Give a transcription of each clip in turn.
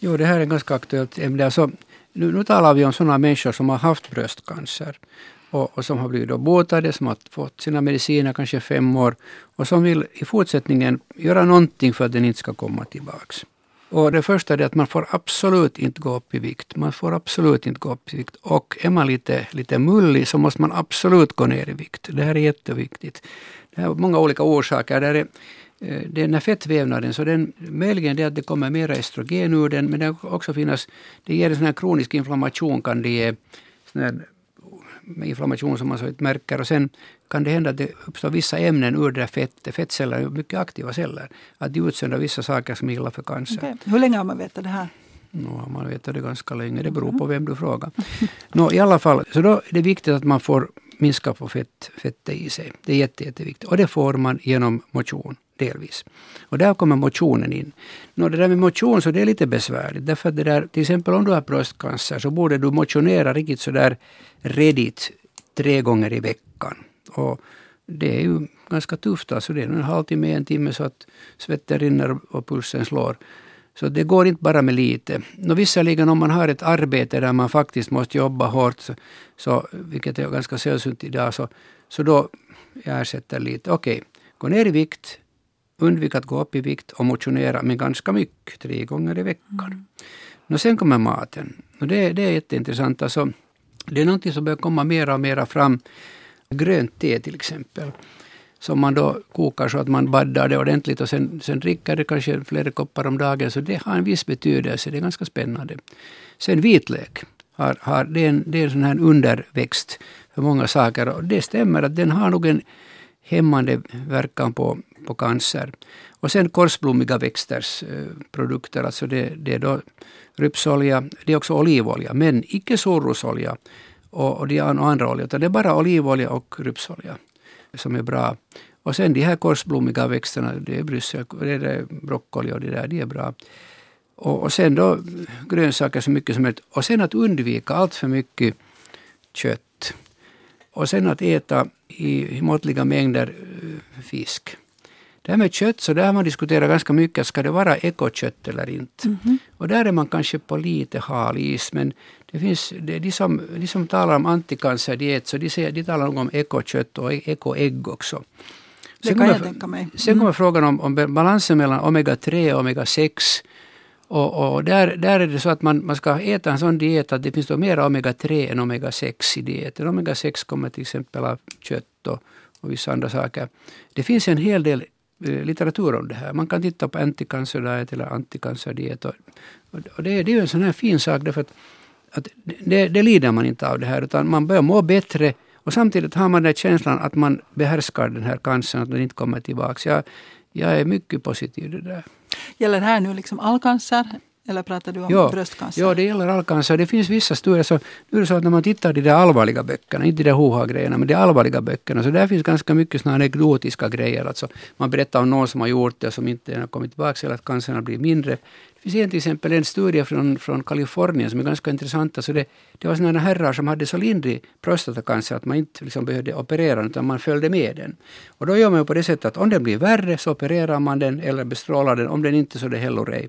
Jo, det här är ett ganska aktuellt ämne. Alltså, nu, nu talar vi om sådana människor som har haft bröstcancer och, och som har blivit botade, som har fått sina mediciner kanske fem år och som vill i fortsättningen göra någonting för att den inte ska komma tillbaks. Och det första är att man får absolut inte gå upp i vikt. Man får absolut inte gå upp i vikt. Och är man lite, lite mullig så måste man absolut gå ner i vikt. Det här är jätteviktigt. Det har många olika orsaker. Det är, den här fettvävnaden, så den, möjligen det att det kommer mera estrogen ur den, men det kan också finnas, det ger en sån här kronisk inflammation, kan det ge sån här inflammation som man så märker. Och sen kan det hända att det uppstår vissa ämnen ur det där fettet. Fettceller är mycket aktiva celler. Att de utsöndrar vissa saker som är illa för cancer. Okay. Hur länge har man vetat det här? No, man vet det ganska länge. Det beror på vem du frågar. no, I alla fall, så då är det viktigt att man får minska på fett, fettet i sig. Det är jätte, jätteviktigt. Och det får man genom motion delvis. Och där kommer motionen in. Nå, det där med motion så det är lite besvärligt. Därför att det där, till exempel om du har bröstcancer så borde du motionera riktigt sådär redigt tre gånger i veckan. Och det är ju ganska tufft. Alltså det är en halvtimme, en timme så att svetten rinner och pulsen slår. Så det går inte bara med lite. Nå, visserligen om man har ett arbete där man faktiskt måste jobba hårt, så, så, vilket är ganska sällsynt idag, så, så då jag ersätter lite. Okej, okay, gå ner i vikt, undvik att gå upp i vikt och motionera, men ganska mycket, tre gånger i veckan. Mm. Nå, sen kommer maten. Och det, det är jätteintressant. Alltså, det är någonting som börjar komma mer och mer fram. Grönt te till exempel. Som man då kokar så att man baddar det ordentligt och sen, sen dricker det kanske flera koppar om dagen. Så det har en viss betydelse. Det är ganska spännande. Sen vitlök. Har, har, det, är en, det är en sån här underväxt för många saker. Och det stämmer att den har nog en hämmande verkan på, på cancer. Och sen korsblommiga växters eh, produkter, alltså det, det är då rypsolja, det är också olivolja, men icke solrosolja och, och, de andra oljor, utan det är bara olivolja och rypsolja som är bra. Och sen de här korsblommiga växterna, det är bryssel, det är broccoli och det där, de är bra. Och, och sen då grönsaker så mycket som möjligt. Och sen att undvika allt för mycket kött. Och sen att äta i, i måttliga mängder uh, fisk. Det här med kött, så där har man diskuterat ganska mycket, ska det vara ekokött eller inte? Mm -hmm. Och där är man kanske på lite hal is, men det finns, det, de, som, de som talar om anticancerdiet, så de, säger, de talar nog om ekokött och ekoägg också. Det sen kan kommer, jag tänka mig. Mm. Sen kommer frågan om, om balansen mellan omega-3 och omega-6. Och, och, där, där är det så att man, man ska äta en sån diet att det finns då mer omega-3 än omega-6 i dieten. Omega-6 kommer till exempel av kött och, och vissa andra saker. Det finns en hel del eh, litteratur om det här. Man kan titta på anticancerdiet eller anticancerdiet. Och, och det, det är en sån här fin sak därför att, att det, det lider man inte av det här utan man börjar må bättre och samtidigt har man den känslan att man behärskar den här cancern, att den inte kommer tillbaka. Jag, jag är mycket positiv till det där. Gäller det här nu liksom all cancer eller pratar du om ja, bröstcancer? Ja, det gäller all cancer. Det finns vissa studier. Så, nu är det så att när man tittar i de allvarliga böckerna, inte de hoha-grejerna, men de allvarliga böckerna, så där finns ganska mycket såna anekdotiska grejer. Alltså, man berättar om någon som har gjort det och som inte har kommit tillbaka, eller att cancern har blivit mindre. Det finns till exempel en studie från, från Kalifornien som är ganska intressant. Alltså det, det var sådana herrar som hade så lindrig prostatacancer att man inte liksom behövde operera utan man följde med den. Och då gör man på det sättet att om den blir värre så opererar man den eller bestrålar den. Om den inte så det heller ej.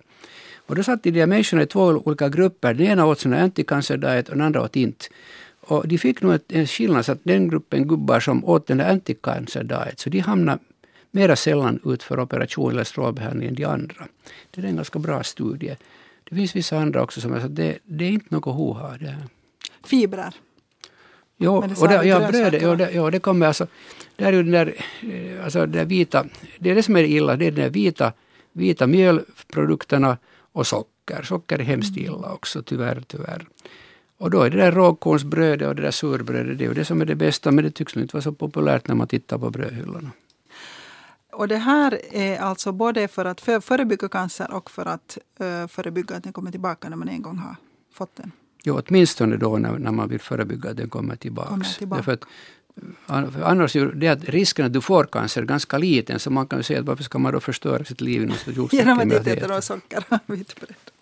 Och då satt de människorna i två olika grupper. Den ena åt såna anticancerdiet och den andra åt inte. Och de fick nog en skillnad, så att den gruppen gubbar som åt den där anticancerdiet, så de hamnade mera sällan ut för operation eller strålbehandling än de andra. Det är en ganska bra studie. Det finns vissa andra också som är det, det är inte något hoha det här. Fibrer? Jo, och det, ja, brödet, ja, det, ja, det kommer alltså, det är ju den där, eh, alltså det vita, det är det som är illa, det är de där vita, vita mjölprodukterna och socker. Socker är hemskt mm. illa också, tyvärr, tyvärr. Och då är det där råkornsbrödet och det där surbrödet, det är ju det som är det bästa, men det tycks inte vara så populärt när man tittar på brödhyllorna. Och det här är alltså både för att förebygga cancer och för att uh, förebygga att den kommer tillbaka när man en gång har fått den? Jo, åtminstone då när, när man vill förebygga att den kommer tillbaka. Kommer tillbaka. Därför att, annars är det att risken att du får cancer är ganska liten, så man kan ju säga att varför ska man då förstöra sitt liv Genom att inte äta några socker